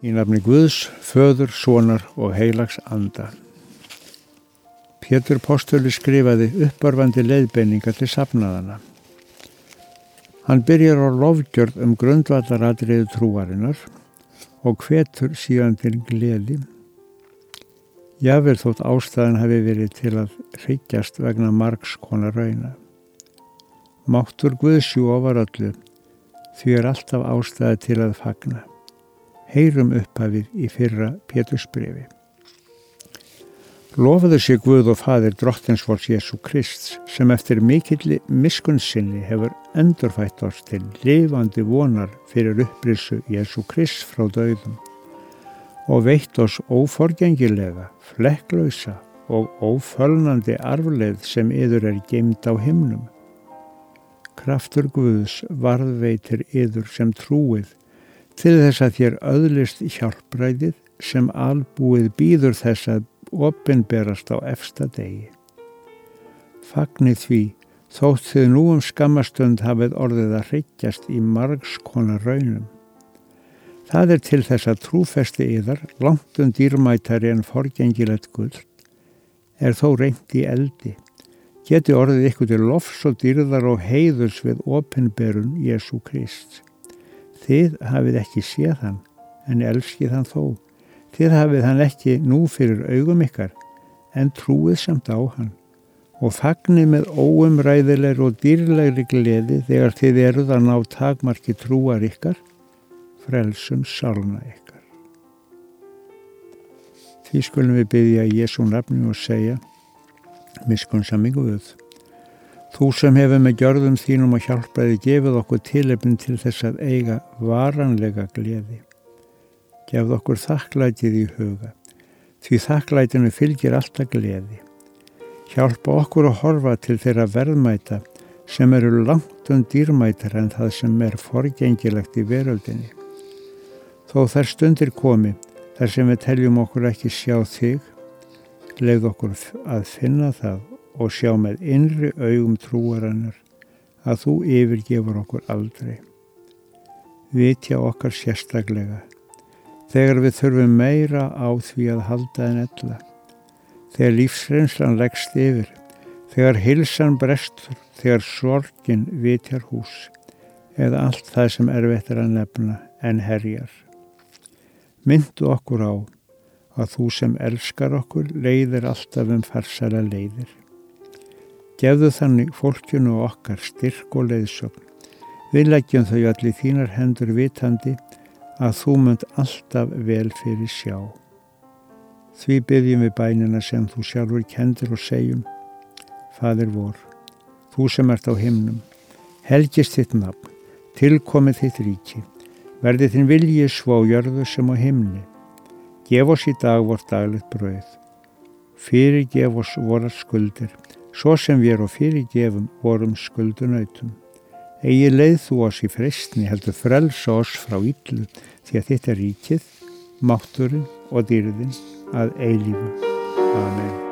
Í nafni Guðs, föður, sonar og heilags anda. Pétur Postuli skrifaði uppörfandi leiðbeininga til safnaðana. Hann byrjar á lofgjörð um grundvallaratriðu trúarinnar og hvetur síðan til gleði. Jável þótt ástæðan hafi verið til að hryggjast vegna margs konar rauna. Máttur Guðsjú ofar öllu því er alltaf ástæði til að fagna heyrum upphafið í fyrra Pétursbrefi. Lofaður sé Guð og Fadir drottinsvors Jésu Krist sem eftir mikill miskunnsinni hefur endurfætt oss til lifandi vonar fyrir upprissu Jésu Krist frá döðum og veitt oss óforgengilega, flekklausa og ófölnandi arfleð sem yður er gemd á himnum. Kraftur Guðs varðveitir yður sem trúið til þess að þér öðlist hjálpræðið sem albúið býður þess að opinberast á efsta degi. Fagnir því þótt þið nú um skammastönd hafið orðið að hreikjast í margs konar raunum. Það er til þess að trúfesti yðar, langt um dýrmætari en forgengilegt gull, er þó reynd í eldi. Geti orðið ykkur til lofs og dýrðar og heiðus við opinberun Jésu Krist. Þið hafið ekki séð hann, en elskið hann þó. Þið hafið hann ekki nú fyrir augum ykkar, en trúið samt á hann. Og fagnið með óumræðilegur og dýrlegri gleði þegar þið eruð að ná takmarki trúar ykkar, frelsum sálna ykkar. Því skulum við byggja Jésu nafni og segja, miskunnsamingu við. Þú sem hefur með gjörðum þínum og hjálpaði gefið okkur tilefn til þess að eiga varanlega gleði. Gefð okkur þakklætið í huga, því þakklætinu fylgir alltaf gleði. Hjálpa okkur að horfa til þeirra verðmæta sem eru langt um dýrmætar en það sem er forgengilegt í veröldinni. Þó þær stundir komi, þar sem við teljum okkur ekki sjá þig, leið okkur að finna það og sjá með innri augum trúarannar að þú yfirgefur okkur aldrei. Vitja okkar sérstaklega þegar við þurfum meira á því að halda en ella. Þegar lífsreynslan leggst yfir, þegar hilsan brestur, þegar sorgin vitjar hús eða allt það sem er vettur að nefna en herjar. Myndu okkur á að þú sem elskar okkur leiðir alltaf um farsara leiðir. Gefðu þannig fólkjunu og okkar styrk og leiðsögn. Við leggjum þau allir þínar hendur vitandi að þú munt alltaf vel fyrir sjá. Því byggjum við bænina sem þú sjálfur kendur og segjum, Fadir vor, þú sem ert á himnum, helgist þitt nafn, tilkomið þitt ríki, verði þinn vilji svo á jörðu sem á himni. Gef oss í dag vort daglegt brauð, fyrir gef oss vorar skuldir, svo sem við erum fyrirgefum vorum skuldunautum. Egi leið þú oss í freystni heldur frelsa oss frá yllu því að þetta er ríkið, mátturinn og dýrðin að eilífu. Amen.